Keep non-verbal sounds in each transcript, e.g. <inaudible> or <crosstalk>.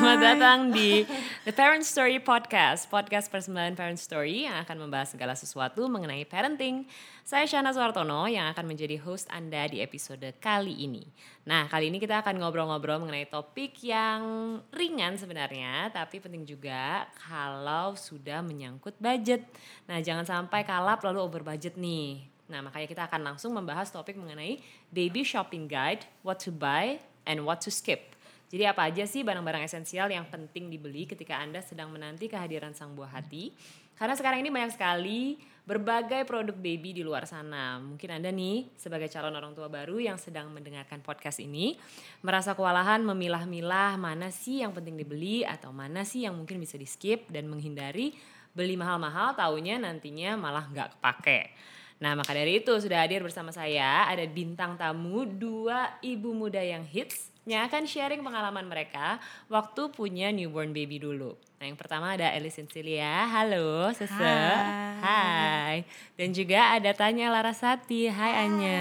Selamat datang di <laughs> The Parent Story Podcast, podcast persembahan Parent Story yang akan membahas segala sesuatu mengenai parenting. Saya Shana Suartono yang akan menjadi host Anda di episode kali ini. Nah, kali ini kita akan ngobrol-ngobrol mengenai topik yang ringan sebenarnya, tapi penting juga kalau sudah menyangkut budget. Nah, jangan sampai kalap lalu over budget nih. Nah, makanya kita akan langsung membahas topik mengenai baby shopping guide, what to buy, and what to skip. Jadi apa aja sih barang-barang esensial yang penting dibeli ketika Anda sedang menanti kehadiran sang buah hati? Karena sekarang ini banyak sekali berbagai produk baby di luar sana. Mungkin Anda nih sebagai calon orang tua baru yang sedang mendengarkan podcast ini merasa kewalahan memilah-milah mana sih yang penting dibeli atau mana sih yang mungkin bisa di-skip dan menghindari beli mahal-mahal taunya nantinya malah nggak kepake. Nah maka dari itu sudah hadir bersama saya ada bintang tamu dua ibu muda yang hits yang akan sharing pengalaman mereka waktu punya newborn baby dulu. Nah yang pertama ada Elis Celia, halo Sese, Hai. hai. Dan juga ada Tanya Larasati, hai, Anya,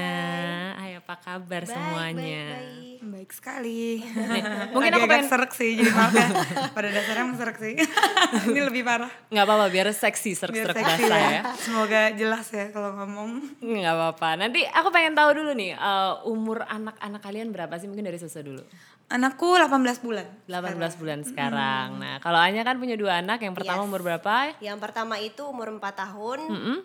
hai apa kabar Baik, semuanya? baik, baik. Baik sekali. <laughs> mungkin aku Agak-agak pengen- serak sih, jadi maaf ya. Pada dasarnya emang serak sih. <laughs> Ini lebih parah. Nggak apa-apa biar seksi, seksi basah ya. ya. Semoga jelas ya kalau ngomong. Nggak apa-apa. Nanti aku pengen tahu dulu nih, eh, umur anak-anak kalian berapa sih? Mungkin dari Sese dulu. Anakku 18 bulan. 18 bulan sekarang. Nah, kalau Anya kan punya dua anak, yang pertama Yes. umur berapa? Yang pertama itu umur 4 tahun,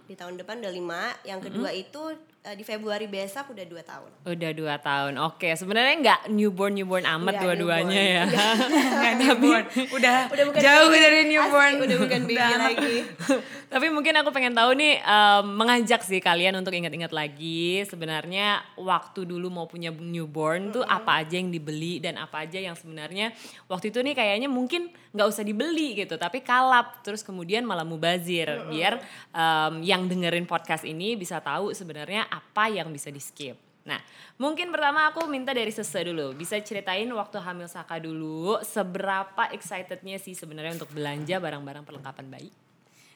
di tahun depan udah 5. Yang kedua itu eh, di Februari besok udah 2 tahun. Udah dua tahun. Oke, sebenarnya nggak newborn newborn amat dua-duanya ya. <laughs> Nggak newborn. Udah, Udah bukan jauh baby. dari newborn. Asli, udah bukan baby Udah. lagi. <laughs> Tapi mungkin aku pengen tahu nih em, mengajak sih kalian untuk ingat-ingat lagi sebenarnya waktu dulu mau punya newborn tuh apa aja yang dibeli dan apa aja yang sebenarnya waktu itu nih kayaknya mungkin nggak usah dibeli gitu tapi kalap terus kemudian malah mubazir biar em, yang dengerin podcast ini bisa tahu sebenarnya apa yang bisa di skip. Nah, mungkin pertama aku minta dari Sese dulu. Bisa ceritain waktu hamil Saka dulu, seberapa excitednya sih sebenarnya untuk belanja barang-barang perlengkapan bayi?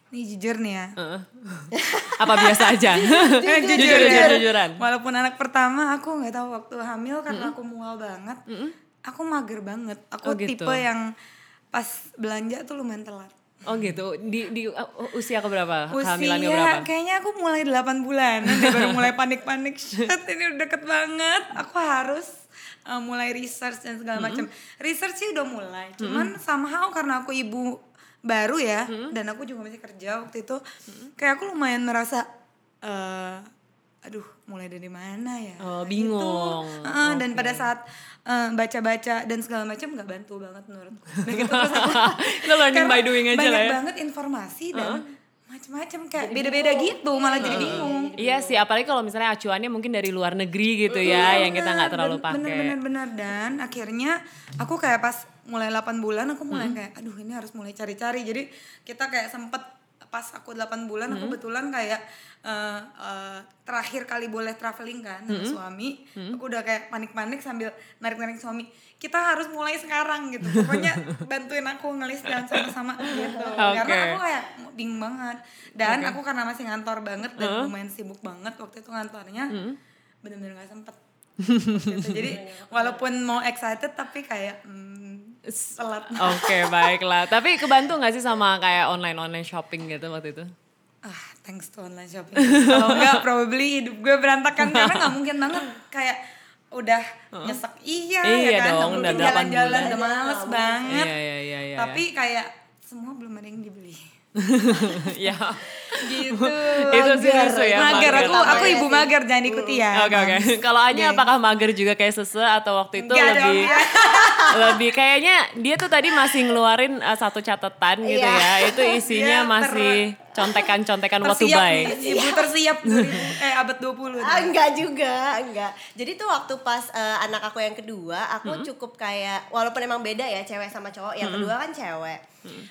Nih jujur nih ya. Heeh. <laughs> Apa biasa aja? Jujur, <laughs> jujur, jujur, ya. jujuran. Walaupun anak pertama aku nggak tahu waktu hamil karena aku mual banget. Aku mager banget. Aku Oh, gitu. tipe yang pas belanja tuh lumayan telat. Oh gitu. Di di uh, usia ke berapa? Usia Kehamilannya berapa? kayaknya aku mulai 8 bulan. Baru mulai panik-panik. <laughs> Shit ini udah deket banget. Aku harus uh, mulai research dan segala macam. Research sih udah mulai. Cuman somehow karena aku ibu baru ya Dan aku juga masih kerja waktu itu Kayak aku lumayan merasa eh Aduh mulai dari mana ya? Oh, Gitu. bingung. Heeh, Dan pada saat eh, baca-baca dan segala macam nggak bantu banget menurutku. <laughs> Nah gitu terus aku Lo learning karena by doing aja banyak lah ya. banget informasi dan macam-macam kayak beda-beda gitu malah jadi bingung. Iya sih, apalagi kalau misalnya acuannya mungkin dari luar negeri gitu ya, yang kita nggak terlalu pakai. bener-bener dan akhirnya aku kayak pas mulai 8 bulan aku Hmm. mulai kayak aduh ini harus mulai cari-cari. Jadi kita kayak sempet pas aku 8 bulan Hmm. aku betulan kayak eh, eh, terakhir kali boleh traveling kan sama Hmm. suami. Aku udah kayak panik-panik sambil narik-narik suami kita harus mulai sekarang gitu. Pokoknya <laughs> bantuin aku ngelis dan sama-sama gitu. Karena Oke. aku kayak bingung banget. Dan aku karena masih ngantor banget dan lumayan sibuk banget waktu itu ngantornya bener-bener gak sempet. <laughs> Gitu. jadi walaupun mau excited tapi kayak hmm, telat Oke, baiklah. Tapi kebantu nggak sih sama kayak online-online shopping gitu waktu itu? ah thanks to online shopping. Kalau enggak probably hidup gue berantakan. Karena nggak mungkin banget. Kayak udah nyesek. Iya, Iya ya kan? dong, mungkin jalan-jalan udah males banget. Iya, iya, iya, iya. tapi kayak semua belum ada yang dibeli. <laughs> Ya. <laughs> gitu <laughs> Itu sih susu ya. mager aku mager. aku ibu mager jangan ikuti ya Oke oke. Kalau Anya apakah mager juga kayak Sese atau waktu itu dong, lebih <laughs> ya. lebih kayaknya dia tuh tadi masih ngeluarin uh, satu catatan gitu Iya. ya. Itu isinya ter- masih contekan-contekan what to tersiap buy. nih, ibu tersiap 2000, eh abad 20 Ah, enggak juga, enggak. Jadi tuh waktu pas eh, anak aku yang kedua, aku cukup kayak walaupun emang beda ya cewek sama cowok. Yang kedua kan cewek.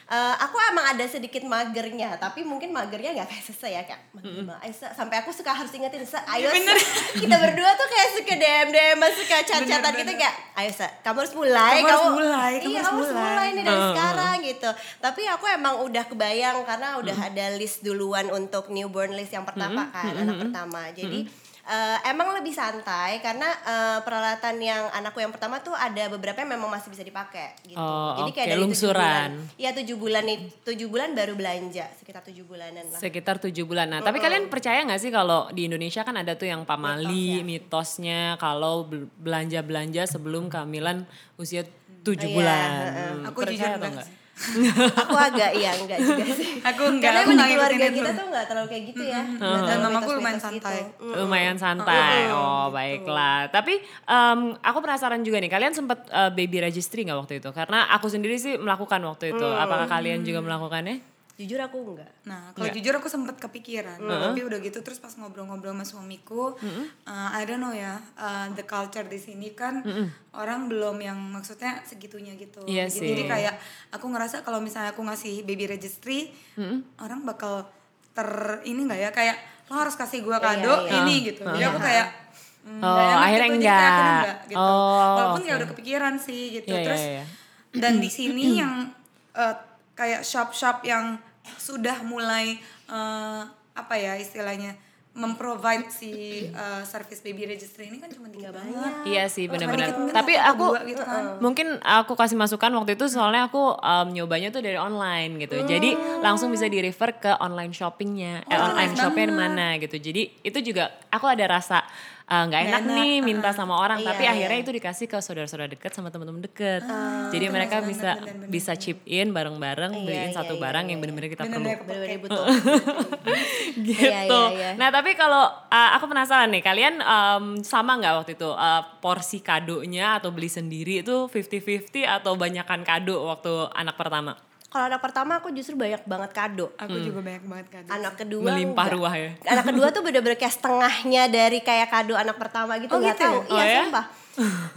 Eh, aku emang ada sedikit magernya, tapi mungkin magernya nggak kayak Sese ya kayak "Ma, ayo, Se." sampai aku suka harus ingetin Se, ayo Se." kita berdua tuh kayak suka DM DM suka chat-chatan gitu kayak ayo Se, kamu harus mulai Kamu harus mulai, kamu iya harus kamu harus mulai." mulai nih dari sekarang gitu. Tapi aku emang udah kebayang karena udah ada list duluan untuk newborn list yang pertama kan anak pertama. Jadi eh, emang lebih santai karena eh, peralatan yang anakku yang pertama tuh ada beberapa yang memang masih bisa dipakai gitu. Oh, Jadi kayak oke, dari tujuh lungsuran. bulan. Iya tujuh bulan nih, tujuh bulan baru belanja sekitar tujuh bulanan lah. Sekitar tujuh bulan. Nah, tapi kalian percaya nggak sih kalau di Indonesia kan ada tuh yang pamali, ya. mitosnya kalau bel- belanja-belanja sebelum kehamilan usia tujuh Iya, bulan. heeh. Hmm, Aku percaya jujur atau enggak. Aku agak iya enggak juga sih. <laughs> Aku enggak, Karena aku emang di enggak keluarga kita itu. tuh enggak terlalu kayak gitu ya. Nggak Dan terlalu mamaku lumayan gitu. santai. Mm. Lumayan santai. Oh, baiklah. Tapi em, aku penasaran juga nih, kalian sempat eh, baby registry nggak waktu itu? Karena aku sendiri sih melakukan waktu itu. Apakah kalian juga melakukannya? Jujur aku enggak. Nah, kalau jujur aku sempet kepikiran, tapi udah gitu terus pas ngobrol-ngobrol sama suamiku, uh, I don't know ya, uh, the culture di sini kan orang belum yang maksudnya segitunya gitu. Iya Jadi- sih. Jadi kayak aku ngerasa kalau misalnya aku ngasih baby registry, orang bakal ter ini nggak ya kayak lo harus kasih gua kado iya. ini gitu. Jadi aku kayak mm, Oh, enak akhirnya gitu, enggak. enggak gitu. Oh, Walaupun kayak oke. udah kepikiran sih gitu. Iya, iya, terus iya. dan di sini <clears throat> yang eh, kayak shop-shop yang sudah mulai eh, apa ya istilahnya memprovide si eh, service baby registry ini kan cuma tiga banget. Iya sih benar-benar. Tapi aku dua gitu kan. mungkin aku kasih masukan waktu itu soalnya aku em, nyobanya tuh dari online gitu. Jadi langsung bisa di refer ke online shoppingnya, eh, Oh, online nice shopnya banget. mana gitu. Jadi itu juga aku ada rasa eh, nggak enak, enak, nih minta sama orang, Iya, tapi iya. akhirnya itu dikasih ke saudara-saudara deket sama teman-teman deket. Jadi itu mereka nice bisa banget, bener-bener. bisa chip in bareng-bareng Iya, beliin iya, satu iya, barang iya, yang iya. benar-benar kita perlu. Bener-bener butuh. <laughs> gitu. Iya, iya, iya. Nah tapi kalau uh, aku penasaran nih, kalian um, sama nggak waktu itu uh, porsi kadonya atau beli sendiri itu 50-50 atau banyakan kado waktu anak pertama? Kalau anak pertama aku justru banyak banget kado. Aku juga banyak banget kan. Anak kedua Melimpah enggak. ruah ya? Anak kedua tuh bener-bener kayak setengahnya dari kayak kado anak pertama gitu Oh, nggak gitu ya? tahu. Oh, iya ya? sumpah.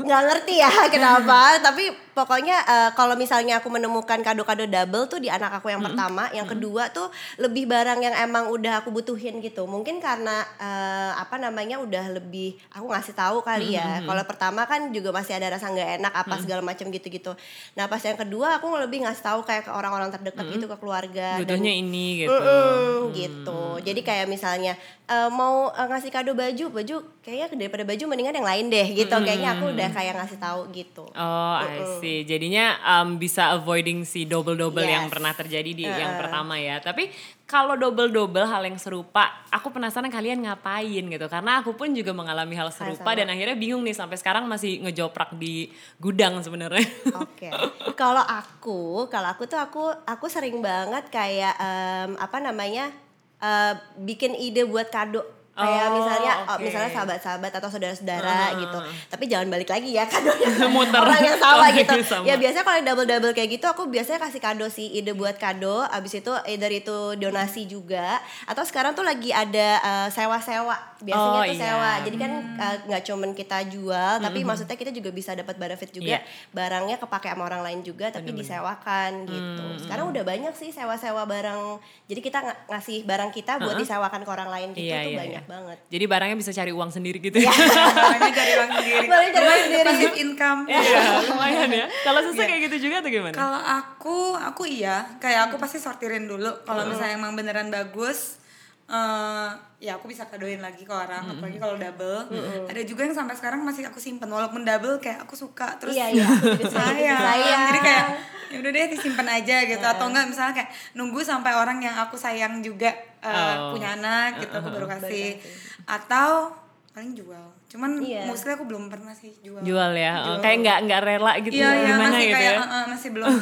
Nggak ngerti ya <laughs> kenapa tapi pokoknya eh, kalau misalnya aku menemukan kado-kado double tuh di anak aku yang pertama yang kedua tuh lebih barang yang emang udah aku butuhin gitu. Mungkin karena eh, apa namanya udah lebih aku ngasih tahu kali ya. Kalau pertama kan juga masih ada rasa nggak enak apa segala macam gitu-gitu. Nah pas yang kedua aku lebih ngasih tahu kayak ke orang-orang terdekat gitu ke keluarga dan Butuhnya ini gitu. Mm-mm, gitu. Jadi kayak misalnya eh, mau eh, ngasih kado baju, baju kayaknya daripada baju mendingan yang lain deh gitu. Kayaknya aku udah kayak ngasih tahu gitu. Oh, I see. Jadinya um, bisa avoiding si double-double yang Yes. pernah terjadi di yang pertama ya. Tapi kalau double-double hal yang serupa, aku penasaran kalian ngapain gitu. Karena aku pun juga mengalami hal serupa sama. dan akhirnya bingung nih sampai sekarang masih ngejoprak di gudang sebenarnya. Oke. Kalau aku, kalau aku tuh aku aku sering banget kayak em, apa namanya? eh, bikin ide buat kado kayak Oh, misalnya oh, oke. misalnya sahabat-sahabat atau saudara-saudara gitu. Tapi jangan balik lagi ya <laughs> kadonya Muter. orang yang sama Oke, gitu. <laughs> sama. ya biasanya kalau double double kayak gitu aku biasanya kasih kado sih ide buat kado. Abis itu either itu donasi juga. Atau sekarang tuh lagi ada eh, sewa-sewa. Biasanya Oh, tuh iya. sewa. Jadi kan eh, nggak cuman kita jual tapi maksudnya kita juga bisa dapat benefit juga. Iya. barangnya kepake sama orang lain juga tapi disewakan gitu. Sekarang udah banyak sih sewa-sewa barang. Jadi kita ng- ngasih barang kita buat disewakan ke orang lain gitu Iya, tuh iya, banyak. Banget Jadi barangnya bisa cari uang sendiri gitu Iya. ya. <laughs> Barangnya cari uang sendiri. Barangnya cari uang sendiri. passive income. Iya, lumayan ya. Kalau susah kayak gitu juga atau gimana? Kalau aku, aku iya, kayak aku pasti sortirin dulu. Kalau misalnya emang beneran bagus, eh ya aku bisa kadoin lagi ke orang, apalagi kalau double. Ada juga yang sampai sekarang masih aku simpen, walaupun double kayak aku suka terus Iya, iya, <laughs> sayang. Jadi kayak ya udah deh disimpan aja gitu atau enggak misalnya kayak nunggu sampai orang yang aku sayang juga eh, Oh. punya anak gitu aku baru kasih. Atau paling jual. Cuman Iya. mostly aku belum pernah sih jual. Jual ya. Oh, Kayak nggak nggak rela gitu Iya, iya, gimana masih gitu kayak ya. "Eh, eh, masih belum deh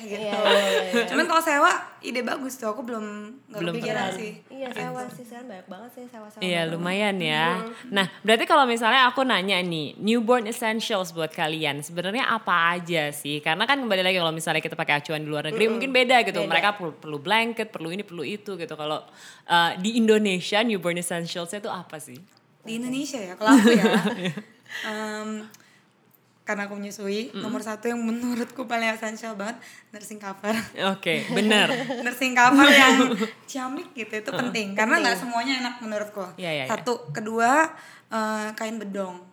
<laughs> gitu. Iya, iya, iya. Cuman kalau sewa ide bagus tuh, aku belum nggak Belum kepikiran pernah. sih. iya sewa sih sekarang banyak banget sih sewa-sewa Iya barang. lumayan ya. Nah berarti kalau misalnya aku nanya nih newborn essentials buat kalian sebenarnya apa aja sih? Karena kan kembali lagi kalau misalnya kita pakai acuan di luar negeri mungkin beda gitu. Beda. Mereka perlu, perlu blanket, perlu ini, perlu itu gitu. Kalau uh, di Indonesia newborn essentialsnya itu apa sih? Di Indonesia ya, kalau aku ya, <laughs> em, karena aku menyusui, nomor satu yang menurutku paling esensial banget nursing cover. Oke bener. <laughs> nursing cover yang <laughs> ciamik gitu itu penting karena nggak semuanya enak menurutku. Iya, iya, iya. Satu, kedua eh, kain bedong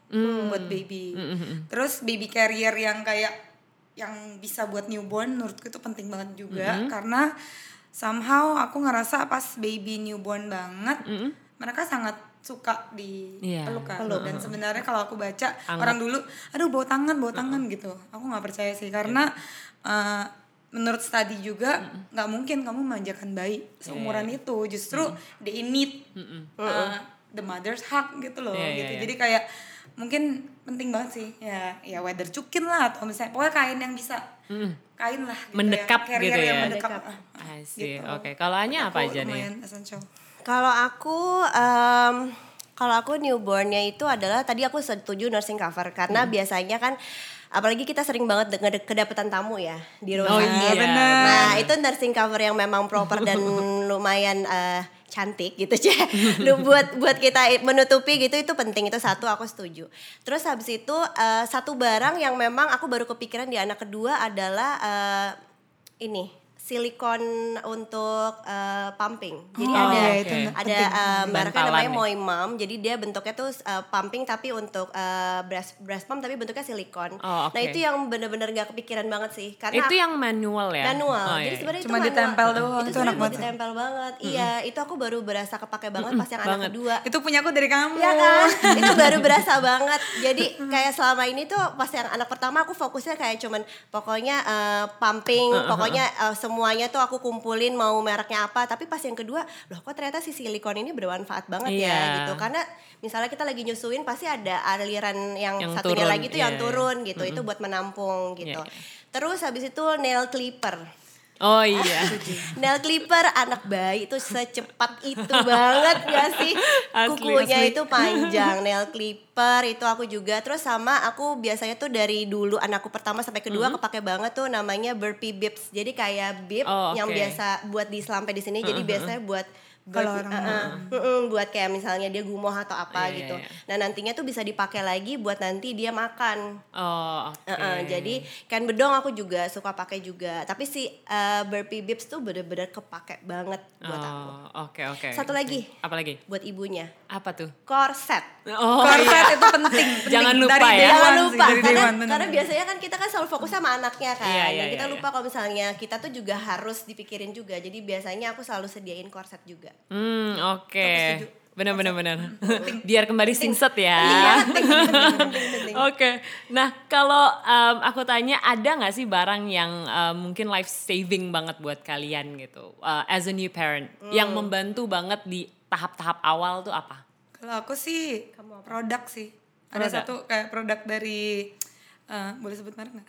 buat baby. Terus baby carrier yang kayak yang bisa buat newborn menurutku itu penting banget juga karena somehow aku ngerasa pas baby newborn banget mereka sangat suka di Iya. peluk kan. Dan sebenarnya kalau aku baca Anget. orang dulu, aduh bawa tangan, bawa tangan gitu. Aku nggak percaya sih karena eh, menurut studi juga nggak mungkin kamu manjakan bayi seumuran itu. Justru they need eh, the mother's hug gitu loh. Iya, iya, gitu. iya. Jadi kayak mungkin penting banget sih ya ya whether cukin lah atau misalnya pokoknya kain yang bisa kain lah gitu Mendekap ya. Carrier gitu yang ya. mendekap. Mendekap. Ah, I see. gitu. Oke, kalau Anya apa aja nih? essential. Kalau aku em, kalau aku newbornnya itu adalah tadi aku setuju nursing cover karena biasanya kan apalagi kita sering banget kedapatan tamu ya di rumah Oh iya, benar. Nah, itu nursing cover yang memang proper dan <laughs> lumayan eh, cantik gitu Ceh. Lu buat buat kita menutupi gitu itu penting itu satu aku setuju. Terus habis itu eh, satu barang yang memang aku baru kepikiran di anak kedua adalah eh, ini silikon untuk eh, pumping. Jadi Oh, ada iya, itu ada penting. eh, mereknya Bantalan namanya ya? Moimam. Jadi dia bentuknya tuh eh, pumping tapi untuk eh, breast breast pump tapi bentuknya silikon. Oh, oke. Nah, itu yang bener-bener gak kepikiran banget sih karena Itu yang manual ya? manual. Oh, Jadi iya. sebenarnya Cuma itu manual. ditempel doang, Itu itu sebenarnya enak buat banget. ditempel banget. Iya, itu aku baru berasa kepake banget pas yang anak banget. kedua. Itu punya aku dari kamu. Iya kan? <laughs> itu baru berasa banget. Jadi kayak selama ini tuh pas yang anak pertama aku fokusnya kayak cuman pokoknya eh, pumping, pokoknya eh, semuanya tuh aku kumpulin mau mereknya apa. Tapi pas yang kedua, loh kok ternyata si silikon ini bermanfaat banget Iya. ya gitu. Karena misalnya kita lagi nyusuin pasti ada aliran yang, Yang satunya turun, lagi tuh iya, yang iya. turun gitu. Itu buat menampung gitu. Iya, iya. Terus habis itu nail clipper. Oh iya. <laughs> Nail clipper anak bayi itu secepat itu <laughs> banget gak sih? Asli, Kukunya asli. itu panjang, nail clipper itu aku juga. Terus sama aku biasanya tuh dari dulu anakku pertama sampai kedua kepake banget tuh namanya burpee bibs. Jadi kayak bib Oh, yang oke. biasa buat di sampai di sini. Jadi biasanya buat Kalau orang uh-uh. Mm-mm, buat kayak misalnya dia gumoh atau apa Iya, gitu. iya, iya. Nah nantinya tuh bisa dipakai lagi buat nanti dia makan. Oh, oke. Heeh, jadi kan bedong aku juga suka pakai juga. Tapi si uh, burpee bibs tuh bener-bener kepake banget buat aku. Oh, oke oke. Satu lagi. Apa lagi? Buat ibunya, Apa tuh? korset. Oh Korset iya. itu penting, penting. <laughs> Jangan lupa dari ya. Jangan lupa dari karena karena biasanya kan kita kan selalu fokus sama anaknya kan. Iya, iya, Dan kita iya, lupa kalau misalnya kita tuh juga harus dipikirin juga. Jadi biasanya aku selalu sediain korset juga. Hmm, oke. setuju. Benar benar benar. <laughs> Biar kembali singset ya. Oke, nah kalau em, aku tanya ada nggak sih barang yang em, mungkin life saving banget buat kalian gitu, uh, as a new parent, yang Hmm. membantu banget di tahap-tahap awal tuh apa? Kalau aku sih produk sih. Ada Produk. satu kayak produk dari eh, boleh sebut merek nggak?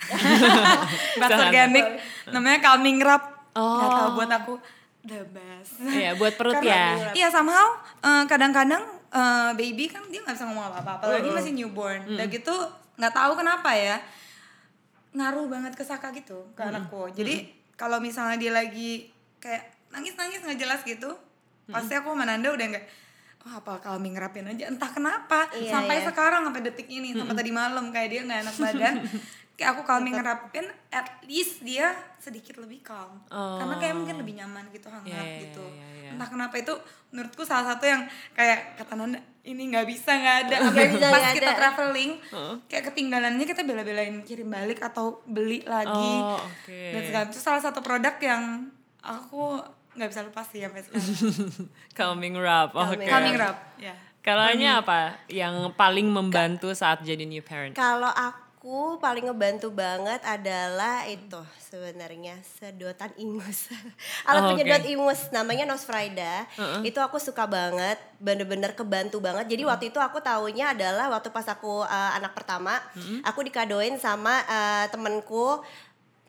<laughs> Grass Jangan. organic. Namanya calming wrap. Oh. Nggak tahu buat aku the best. <laughs> Iya, buat perut Karena- ya. Iya somehow eh, kadang-kadang eh, baby kan dia nggak bisa ngomong apa-apa, apalagi Uh-uh. masih newborn. Udah gitu nggak tahu kenapa ya ngaruh banget ke Saka gitu ke anakku. Jadi kalau misalnya dia lagi kayak nangis-nangis nggak jelas gitu, pasti aku sama Nanda udah nggak oh apa calming rapin aja entah kenapa Iya, sampai iya. sekarang sampai detik ini sampai tadi malam kayak dia nggak enak badan <laughs> kayak aku calming rapin at least dia sedikit lebih calm. Karena kayak mungkin lebih nyaman gitu hangat Iya, iya, gitu. iya, iya. entah kenapa itu menurutku salah satu yang kayak kata Nanda ini nggak bisa nggak ada. Apalagi bisa, pas nggak kita ada. traveling kayak ketinggalannya kita bela-belain kirim balik atau beli lagi. Oh, oke. dan segala itu salah satu produk yang aku nggak bisa lupa sih sampai sekarang. <laughs> Calming wrap, oke. Calming calming wrap ya. Kalau Anya apa yang paling membantu saat jadi new parent? Kalau aku paling ngebantu banget adalah itu sebenarnya sedotan ingus. <laughs> Alat Oh, penyedot ingus namanya Nosfrida. Itu aku suka banget, bener-bener kebantu banget. Jadi waktu itu aku taunya adalah waktu pas aku uh, anak pertama, aku dikadoin sama uh, temenku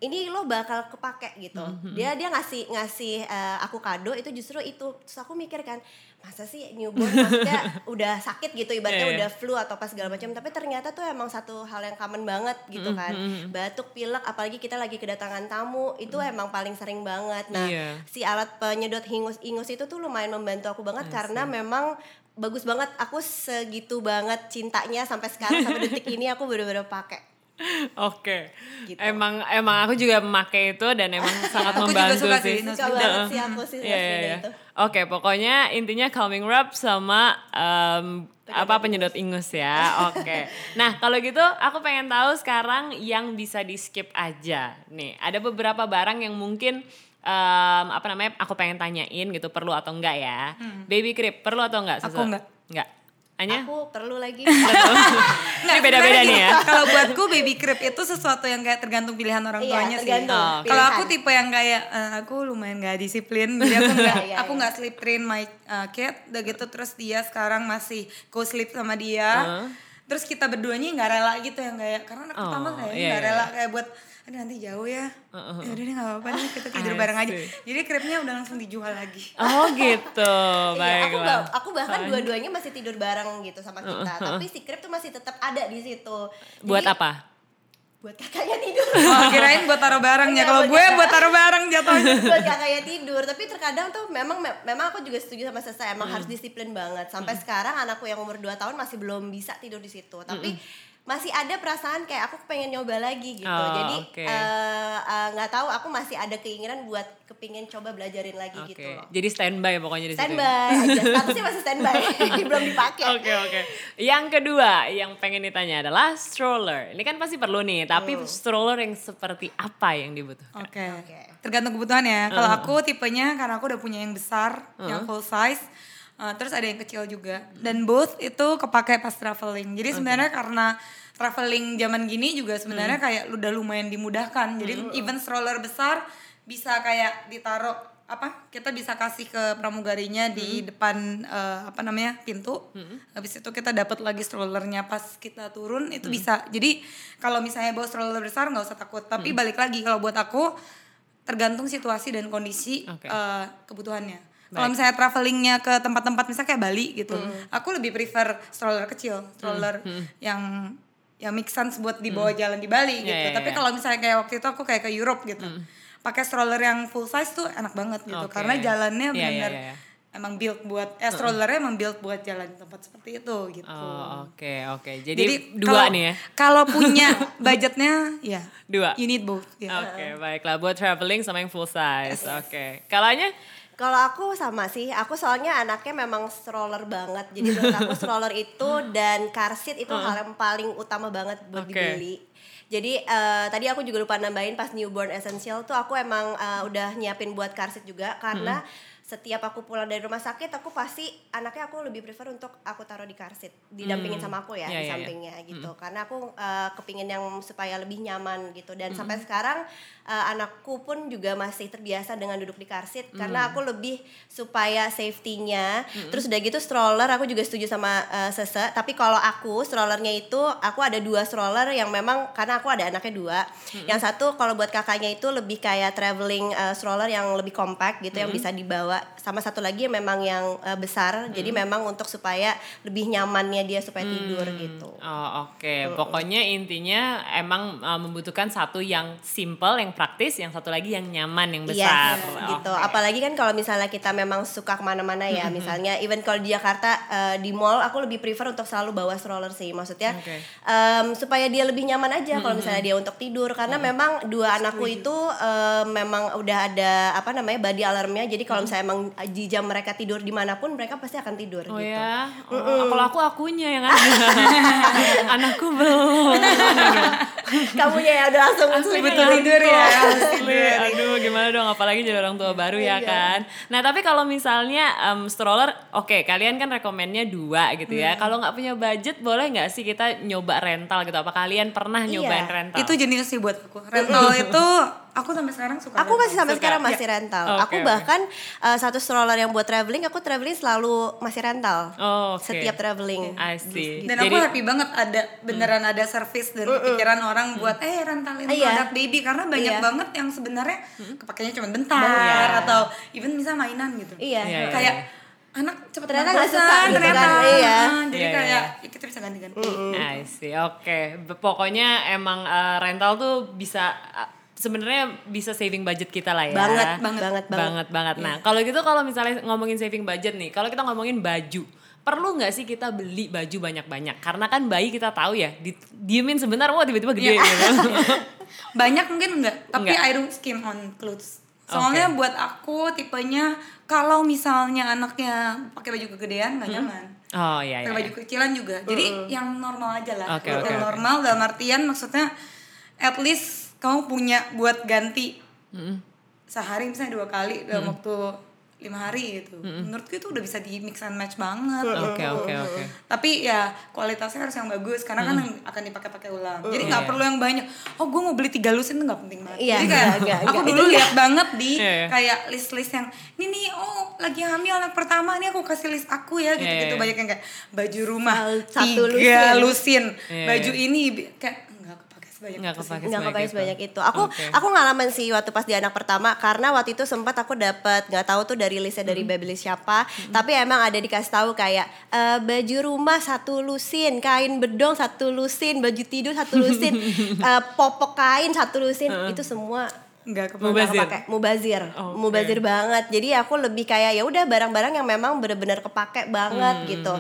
ini lo bakal kepake gitu. Dia dia ngasih ngasih uh, aku kado itu justru itu. Terus aku mikir kan, masa sih newborn maksudnya <laughs> udah sakit gitu ibaratnya Iya, iya. udah flu atau apa segala macam. Tapi ternyata tuh emang satu hal yang common banget gitu kan. Batuk, pilek, apalagi kita lagi kedatangan tamu itu emang paling sering banget. Nah, Iya. si alat penyedot ingus-ingus itu tuh lumayan membantu aku banget karena memang bagus banget. Aku segitu banget cintanya sampai sekarang sampai <laughs> detik ini aku bener-bener pakai. Oke, Gitu. emang emang aku juga memakai itu dan emang <laughs> sangat Aku juga membantu suka sih. sih, Suka banget sih aku sih iya, Nosfrida iya. itu. Oke, pokoknya intinya calming wrap sama em, apa penyedot ingus ya. Oke. <laughs> Nah, kalau gitu aku pengen tahu sekarang yang bisa di skip aja. Nih, ada beberapa barang yang mungkin em, apa namanya? Aku pengen tanyain gitu perlu atau enggak ya? Baby crib perlu atau enggak? Aku Susu? enggak. Enggak. Anya? Aku perlu lagi. <laughs> Ini beda-beda nih ya. Kalau buatku baby crib itu sesuatu yang kayak tergantung pilihan orang Iya, tuanya sih. Oh. Kalau aku tipe yang kayak eh, aku lumayan gak disiplin, jadi aku <laughs> nggak Iya, aku iya. nggak sleep train my uh, kid, udah gitu terus dia sekarang masih co sleep sama dia. Heeh. Terus kita berduanya nggak rela gitu yang kayak karena anak Oh, pertama kayak iya, nggak iya. rela kayak buat aduh nanti jauh ya. Heeh, Ya udah deh nggak apa-apa nih kita tidur bareng aja. Jadi cribnya udah langsung dijual lagi. Oh gitu, <laughs> Iya, aku aku bahkan dua-duanya masih tidur bareng gitu sama kita, tapi si krip tuh masih tetap ada di situ. Buat Jadi, apa? Buat kakaknya tidur. <laughs> Oh, kirain buat taruh barangnya. Enggak, Kalau gue buat taruh barang jatuhnya. <laughs> buat kakaknya tidur tapi terkadang tuh memang memang aku juga setuju sama Sesa emang Hmm. harus disiplin banget sampai sekarang anakku yang umur 2 tahun masih belum bisa tidur di situ tapi masih ada perasaan kayak aku pengen nyoba lagi gitu Oh, jadi eh, eh, nggak tahu aku masih ada keinginan buat kepingin coba belajarin lagi Oke, gitu loh jadi standby pokoknya di situ. ya? standby aja <laughs> statusnya masih standby <laughs> belum dipakai Oke oke. Yang kedua yang pengen ditanya adalah stroller. Ini kan pasti perlu nih, tapi Hmm. stroller yang seperti apa yang dibutuhkan? Oke. Oke. Tergantung kebutuhannya. Kalau aku tipenya karena aku udah punya yang besar, yang full size. Uh, terus ada yang kecil juga. Dan both itu kepake pas traveling. Jadi sebenarnya karena traveling zaman gini juga sebenarnya kayak udah lumayan dimudahkan. Jadi even stroller besar bisa kayak ditaruh apa kita bisa kasih ke pramugarinya di depan uh, apa namanya pintu habis itu kita dapat lagi strollernya pas kita turun itu bisa jadi kalau misalnya bawa stroller besar nggak usah takut tapi balik lagi kalau buat aku tergantung situasi dan kondisi Oke. eh, kebutuhannya. Kalau misalnya travelingnya ke tempat-tempat misalnya kayak Bali gitu, aku lebih prefer stroller kecil, stroller yang yang make sense buat dibawa jalan di Bali Iya, gitu. iya, Tapi iya. kalau misalnya kayak waktu itu aku kayak ke Europe gitu, pakai stroller yang full size tuh enak banget gitu, Oke. karena jalannya Iya, iya, benar-benar iya. Emang build buat, eh strollernya emang build buat jalan di tempat seperti itu gitu. Oh oke oke. Jadi, Jadi dua kalau- nih ya. Kalau punya <laughs> budgetnya, ya Dua. you need both. ya. Oke baiklah buat traveling sama yang full size. Oke. Kalanya? Kalau aku sama sih, aku soalnya anaknya memang stroller banget. Jadi menurut aku <laughs> stroller itu dan car seat itu hal yang paling utama banget buat Oke. dibeli. Jadi eh, tadi aku juga lupa nambahin pas newborn essential tuh aku emang eh, udah nyiapin buat car seat juga karena setiap aku pulang dari rumah sakit aku pasti anaknya aku lebih prefer untuk aku taruh di car seat didampingin sama aku ya Iya, di iya, iya. sampingnya gitu. Karena aku eh, kepingin yang supaya lebih nyaman gitu. Dan sampai sekarang eh, anakku pun juga masih terbiasa dengan duduk di car seat karena aku lebih supaya safety-nya. Terus udah gitu stroller aku juga setuju sama eh, Sese. Tapi kalau aku strollernya itu aku ada dua stroller yang memang karena aku ada anaknya dua. Yang satu kalau buat kakaknya itu lebih kayak traveling eh, stroller yang lebih compact gitu yang bisa dibawa sama satu lagi yang memang yang eh, besar jadi memang untuk supaya lebih nyamannya dia supaya tidur gitu Oh oke. Pokoknya intinya emang uh, membutuhkan satu yang simple, yang praktis, yang satu lagi yang nyaman, yang besar. Yes, Oh, gitu. Apalagi kan kalau misalnya kita memang suka ke mana-mana ya, misalnya even kalau di Jakarta eh, di mall, aku lebih prefer untuk selalu bawa stroller sih. Maksudnya Oke. em, supaya dia lebih nyaman aja kalau misalnya dia untuk tidur, karena memang dua anakku itu em, memang udah ada apa namanya body alarmnya. Jadi kalau misalnya emang di jam mereka tidur di mana pun, mereka pasti akan tidur Oh gitu. ya, oh, kalau aku akunya yang <laughs> ada, anakku belum. Kamunya ya udah langsung Asli betul tidur ya. Asli, aduh gimana dong, apalagi jadi orang tua baru ya kan. Nah tapi kalau misalnya em, stroller, oke kalian kan rekomennya dua gitu ya. Kalau nggak punya budget, boleh nggak sih kita nyoba rental gitu? Apa kalian pernah nyobain rental? Itu jenis sih buat aku. Rental itu aku sampai sekarang suka. Aku masih sampai Suka. sekarang masih rental. Oke, aku oke. bahkan uh, satu stroller yang buat traveling, aku traveling selalu masih rental. Oh, oke. Setiap traveling. I see. Dan Jadi aku happy banget ada beneran ada service dan pikiran orang buat eh rentalin Iya. produk baby karena banyak Iya. banget yang sebenarnya kepakainya cuma bentar Iya. atau even bisa mainan gitu. Iya. Iya, iya, Kayak anak cepet Ternyata banget nggak suka gitu ternyata. kan, iya. Ah, Jadi Iya, iya, kayak ya kita bisa ganti-ganti. I see, oke. Be- Pokoknya emang uh, rental tuh bisa uh, sebenarnya bisa saving budget kita lah ya. Banget, banget. banget, banget, banget, banget. Nah, kalau gitu kalau misalnya ngomongin saving budget nih, kalau kita ngomongin baju, perlu nggak sih kita beli baju banyak-banyak? Karena kan bayi kita tahu ya, di, diemin sebentar, wah tiba-tiba gede Iya. gitu. <laughs> Banyak mungkin enggak, tapi Enggak. I don't skim on clothes. Soalnya buat aku tipenya kalau misalnya anaknya pakai baju kegedean nggak nyaman. Oh iya iya. pakai baju kecilan juga. Jadi yang normal aja lah. Oke, yang oke. normal dalam artian maksudnya at least kamu punya buat ganti sehari misalnya dua kali dalam waktu lima hari gitu menurutku itu udah bisa di mix and match banget Oke oke oke. tapi ya kualitasnya harus yang bagus karena kan yang akan dipakai-pakai ulang jadi nggak Iya. perlu yang banyak oh gue mau beli tiga lusin itu nggak penting banget Iya, jadi kayak enggak, enggak, aku enggak. dulu Itu lihat banget di Iya, iya. kayak list-list yang ini nih oh lagi hamil anak pertama nih aku kasih list aku ya gitu Iya, gitu iya. banyak yang kayak baju rumah Satu tiga lusin. lusin Iya, baju iya. ini kayak sebanyak Nggak kepake. nggak sebanyak itu. sebanyak itu. Aku Oke. aku ngalamin sih waktu pas di anak pertama karena waktu itu sempat aku dapat nggak tahu tuh dari listnya dari Babyliss siapa, tapi emang ada dikasih tahu kayak eh, baju rumah satu lusin, kain bedong satu lusin, baju tidur satu lusin, <laughs> eh, popok kain satu lusin, itu semua nggak kepake Mubazir. kepake mubazir Oke. mubazir banget jadi aku lebih kayak ya udah barang-barang yang memang bener-bener kepake banget Hmm, gitu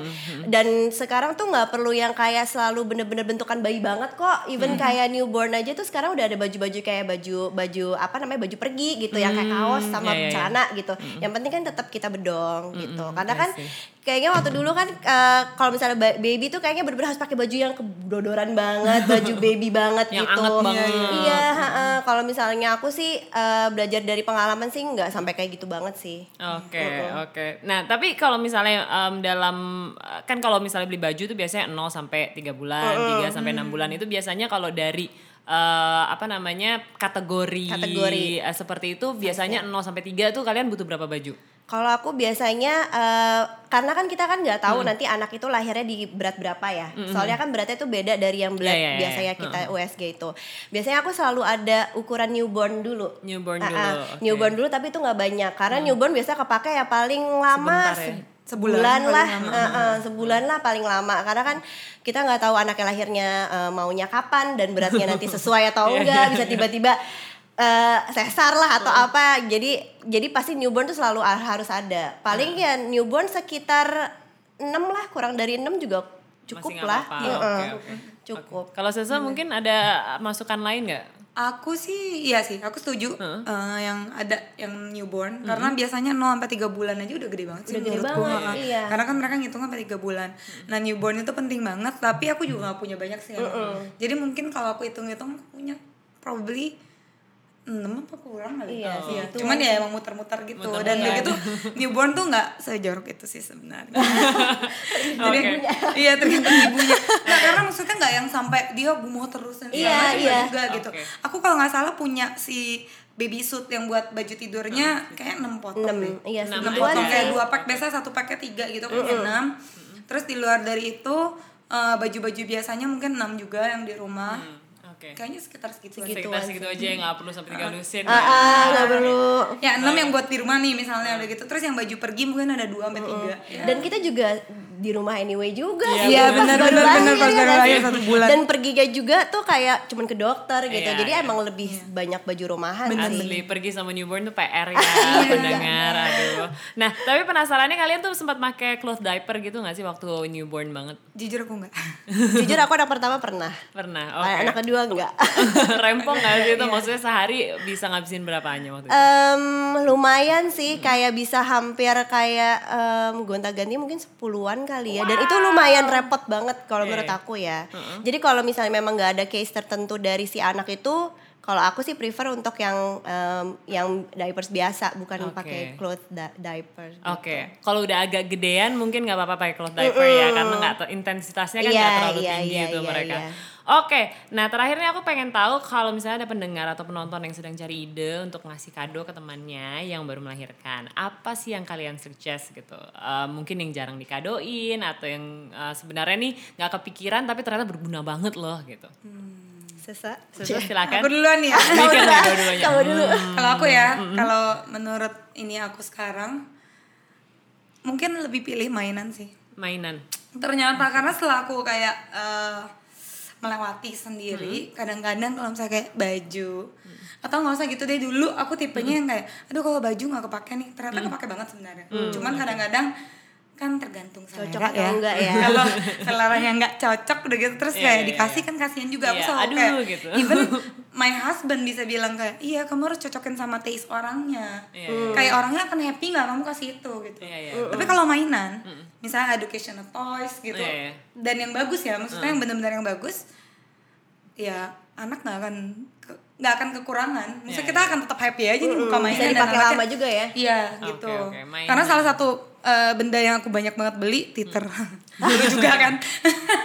dan sekarang tuh nggak perlu yang kayak selalu bener-bener bentukan bayi banget kok Hmm. even kayak newborn aja tuh sekarang udah ada baju-baju kayak baju baju apa namanya baju pergi gitu yang kayak kaos sama ya, ya, ya. celana gitu yang penting kan tetap kita bedong gitu karena I kan see. Kayaknya waktu dulu kan eh, kalau misalnya ba- baby tuh kayaknya bener-bener harus pakai baju yang kedodoran banget <laughs> baju baby banget Yang gitu anget banget. iya ha-ha. kalau misalnya aku sih eh, belajar dari pengalaman sih nggak sampai kayak gitu banget sih Oke, oke. Nah, tapi kalau misalnya em, dalam kan kalau misalnya beli baju tuh biasanya 0 sampai 3 bulan, 3 sampai 6 bulan itu biasanya kalau dari eh, apa namanya? kategori Kategori. eh, seperti itu biasanya 0 sampai 3 tuh kalian butuh berapa baju? Kalau aku biasanya eh, karena kan kita kan nggak tahu nanti anak itu lahirnya di berat berapa ya. Soalnya kan beratnya itu beda dari yang berat Iya, iya, iya. biasanya kita USG itu. Biasanya aku selalu ada ukuran newborn dulu. Newborn Ah, dulu, ah, oke. Hmm. Newborn dulu tapi itu nggak banyak karena newborn biasa kepake ya paling lama Sebentar ya. se- Sebulan lah. Ah, ah, sebulan lah paling lama karena kan kita nggak tahu anaknya lahirnya eh, maunya kapan dan beratnya nanti <laughs> sesuai atau Iya, enggak bisa tiba-tiba eh, sesar lah atau apa jadi jadi pasti newborn tuh selalu harus ada paling ya newborn sekitar 6 lah kurang dari 6 juga cukup Masih lah apa-apa. Heeh. Oke, oke. cukup Kalau Sesa mungkin ada masukan lain nggak? Aku sih iya sih, aku setuju eh, yang ada yang newborn karena biasanya 0 sampai 3 bulan aja udah gede banget sih Udah gede menurutku. banget, iya. Karena kan mereka ngitung sampai 3 bulan. Nah, newborn itu penting banget, tapi aku juga gak punya banyak sih. Jadi mungkin kalau aku hitung-hitung punya probably 6 apa kurang kali. Iya sih, itu Cuman ya emang muter-muter gitu. Muter-muter. Dan begitu newborn tuh nggak sejorok itu sih sebenarnya. <laughs> Jadi Oke. <laughs> iya tergantung ibunya. Nah, karena maksudnya nggak yang sampai dia gumoh terus Iya, iya. juga gitu. Oke. Aku kalau nggak salah punya si baby suit yang buat baju tidurnya kayak 6 potong Enam, deh. iya, Enam Enam segituan potong kayak dua pack biasa satu packnya tiga gitu kan enam. Terus di luar dari itu eh, baju-baju biasanya mungkin enam juga yang di rumah. Hmm, Oke. Kayaknya sekitar segitu. Sekitar segitu aja ya nggak perlu sampai tiga lusin. ah ah, nggak perlu Ya enam yang buat di rumah nih misalnya udah gitu. Terus yang baju pergi mungkin ada dua sampai tiga. Ya. dan kita juga di rumah anyway juga Iya, Iya, benar, baru benar, lahir, benar, pas ya baru nggak lahir sih? satu bulan. dan perginya juga tuh kayak cuman ke dokter gitu Iya, jadi iya. emang lebih banyak baju rumahan sih Asli pergi sama newborn tuh PR ya <laughs> pendengar aduh. Nah tapi penasarannya kalian tuh sempat pakai cloth diaper gitu nggak sih waktu newborn banget? Jujur aku enggak. jujur aku anak pertama pernah Pernah. Oke. anak kedua enggak <laughs> Rempong nggak sih itu? Maksudnya sehari bisa ngabisin berapaannya waktu itu? Em, lumayan sih kayak bisa hampir kayak em, gonta-ganti mungkin sepuluhan kali ya dan itu lumayan repot banget kalau menurut Iya. aku ya jadi kalau misalnya memang nggak ada case tertentu dari si anak itu kalau aku sih prefer untuk yang em, yang diapers biasa bukan Oke. pakai cloth da- diapers Oke, kalau udah agak gedean mungkin nggak apa-apa pakai cloth diaper ya karena nggak intensitasnya kan nggak Iya, terlalu iya, tinggi iya, itu iya, mereka. iya. Oke, nah terakhirnya aku pengen tahu kalau misalnya ada pendengar atau penonton yang sedang cari ide untuk ngasih kado ke temannya yang baru melahirkan, apa sih yang kalian suggest gitu? Eh, mungkin yang jarang dikadoin atau yang eh, sebenarnya nih nggak kepikiran tapi ternyata berguna banget loh gitu. Sesa. Susu silakan. Aku duluan ya. Mikir kamu dulu. Kalau aku ya, kalau menurut ini aku sekarang mungkin lebih pilih mainan sih. Mainan. Ternyata karena setelah aku kayak eh, melewati sendiri, kadang-kadang kalau misalnya kayak baju atau nggak usah gitu deh dulu aku tipenya yang kayak aduh kalau baju nggak kepake nih. Ternyata kepake banget sebenarnya. Cuman kadang-kadang kan tergantung selera Cocok atau ya. enggak ya. <laughs> kalau seleranya nggak cocok udah gitu terus Iya, kayak iya, dikasih kan kasihan juga aku Iya, selalu aduh, kayak gitu. even <laughs> my husband bisa bilang kayak iya kamu harus cocokin sama taste orangnya Iya, iya. kayak orangnya akan happy nggak kamu kasih itu gitu Iya, iya. tapi kalau mainan misalnya educational toys gitu Iya, iya. dan yang bagus ya maksudnya yang benar-benar yang bagus ya anak nggak akan nggak akan kekurangan. Maksudnya kita akan tetap happy aja nih buka mainan Bisa dan dipakai lama juga ya. Iya gitu. oke, mainan. Karena salah satu eh, benda yang aku banyak banget beli titer. <laughs> Dulu juga kan.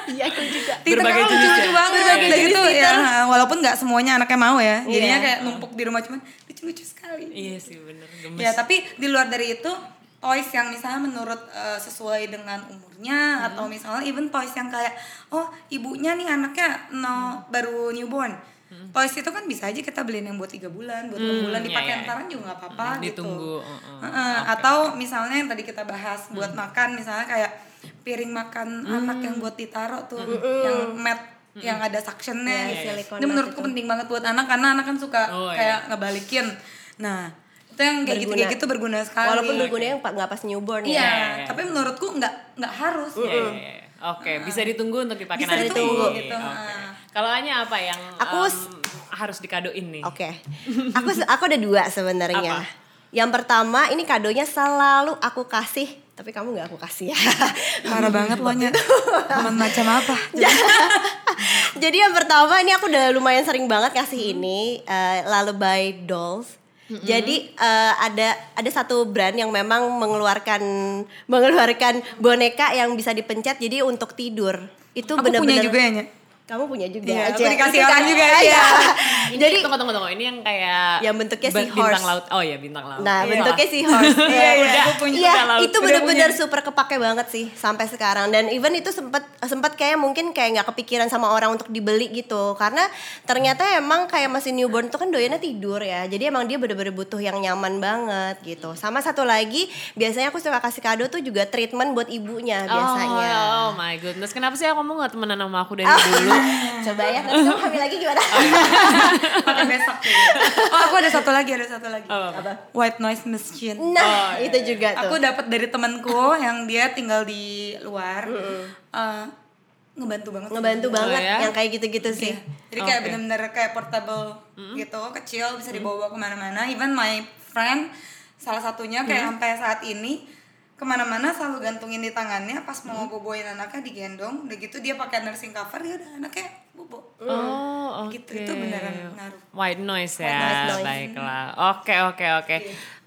Iya aku juga. Titer Berbagai kan jenis lucu-lucu ya? banget Berbagai jenis gitu titer. ya. Walaupun nggak semuanya anaknya mau ya. Jadinya Iya. kayak numpuk di rumah cuman lucu-lucu sekali. Iya sih bener gemes. Ya tapi di luar dari itu toys yang misalnya menurut eh, sesuai dengan umurnya atau misalnya even toys yang kayak oh ibunya nih anaknya no baru newborn. Toys itu kan bisa aja kita beliin yang buat tiga bulan, buat enam bulan ya, dipakai ya. antaran juga nggak apa-apa Hmm, gitu. ditunggu, uh-uh. Heeh, Atau misalnya yang tadi kita bahas buat makan misalnya kayak piring makan anak yang buat ditaruh tuh, yang mat yang ada suctionnya. Iya, silikon Ini menurutku itu. penting banget buat anak karena anak kan suka Oh, kayak ngebalikin. Nah itu yang kayak gitu kayak Berguna. gitu berguna sekali. Walaupun bergunanya pa- nggak pas newborn Iya, ya. iya. tapi menurutku nggak nggak harus. Iya, iya, iya. Oke, bisa ditunggu untuk dipakai Bisa nanti. ditunggu, Oke. gitu. Kalau Anya apa yang Aku s- harus dikadoin nih? Oke. Aku aku ada dua sebenarnya. Yang pertama ini kadonya selalu aku kasih, tapi kamu nggak aku kasih ya. Parah banget lo nya. Teman macam apa? <laughs> Jadi yang pertama ini aku udah lumayan sering banget kasih ini eh, Lullaby Dolls. Jadi eh, ada ada satu brand yang memang mengeluarkan mengeluarkan boneka yang bisa dipencet jadi untuk tidur. Itu Aku punya bener-bener juga ya. Kamu punya juga Iya, aja. aku dikasih orang juga, Iya. iya. Ini <laughs> Jadi tunggu tunggu tunggu. Ini yang kayak Yang bentuknya be- seahorse. bintang laut. Oh ya bintang laut. Nah, Iya. bentuknya sih horse. <laughs> Iya, iya, Udah, aku punya. Iya, Udah laut. itu punya. super kepake banget sih sampai sekarang. Dan even itu sempet sempet kayak mungkin kayak nggak kepikiran sama orang untuk dibeli gitu. Karena ternyata emang kayak masih newborn tuh kan doyannya tidur ya. Jadi emang dia bener-bener butuh yang nyaman banget gitu. Sama satu lagi, biasanya aku suka kasih kado tuh juga treatment buat ibunya biasanya. Oh, oh my goodness. Kenapa sih kamu nggak temenan sama aku dari <laughs> dulu? <laughs> Coba ya, nanti kamu hamil lagi gimana? <laughs> Pakai besok. Oh, aku ada satu lagi, ada satu lagi. Apa? White noise machine. Nah, itu juga tuh. Aku dapat dari temanku <laughs> yang dia tinggal di luar. Eh, ngebantu banget. sih. Ngebantu banget ya? yang kayak gitu-gitu sih. Iya. Jadi kayak bener-bener kayak portable gitu, kecil bisa dibawa ke mana-mana. Even my friend salah satunya kayak sampai saat ini ke mana-mana selalu gantungin di tangannya. Pas mau boboin anaknya digendong. Udah gitu dia pakai nursing cover ya udah anaknya bobo Oh, oke. Gitu, itu beneran ngaruh. White noise ya. White noise. Baiklah. Oke, oke, oke.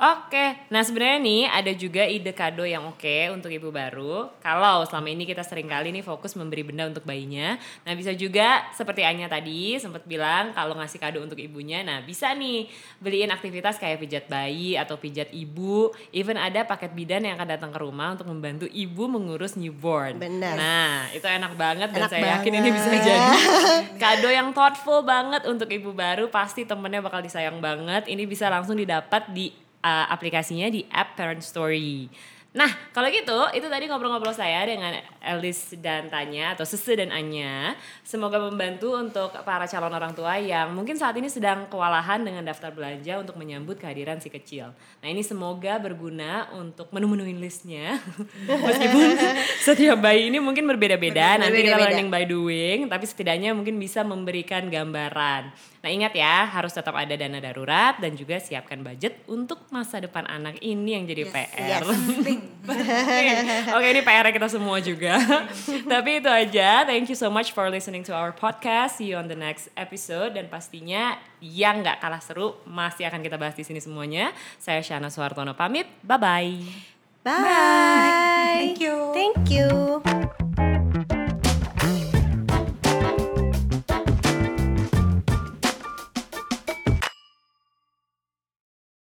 Oke. Nah, sebenarnya nih ada juga ide kado yang oke untuk ibu baru. Kalau selama ini kita sering kali nih fokus memberi benda untuk bayinya. Nah, bisa juga seperti Anya tadi sempat bilang kalau ngasih kado untuk ibunya. Nah, bisa nih beliin aktivitas kayak pijat bayi atau pijat ibu. Even ada paket bidan yang akan datang ke rumah untuk membantu ibu mengurus newborn. Benar. Nah, itu enak banget dan Enak saya yakin ini bisa banget. jadi <laughs> kado yang thoughtful banget untuk ibu baru pasti temennya bakal disayang banget. Ini bisa langsung didapat di uh, aplikasinya di app Parent Story nah kalau gitu itu tadi ngobrol-ngobrol saya dengan Elis dan Tanya atau Sese dan Anya. Semoga membantu untuk para calon orang tua yang mungkin saat ini sedang kewalahan dengan daftar belanja untuk menyambut kehadiran si kecil. Nah ini semoga berguna untuk menu-menuin listnya. <laughs> Meskipun setiap bayi ini mungkin berbeda-beda. Nanti kita learning by doing, tapi setidaknya mungkin bisa memberikan gambaran. Nah ingat ya, harus tetap ada dana darurat dan juga siapkan budget untuk masa depan anak ini yang jadi PR. yes. <laughs> Oke, ini PR kita semua juga. tapi itu aja. Thank you so much for listening to our podcast. See you on the next episode dan pastinya yang nggak kalah seru masih akan kita bahas di sini semuanya. Saya Shana Suhartono pamit. Bye bye. Bye. Thank you. Thank you.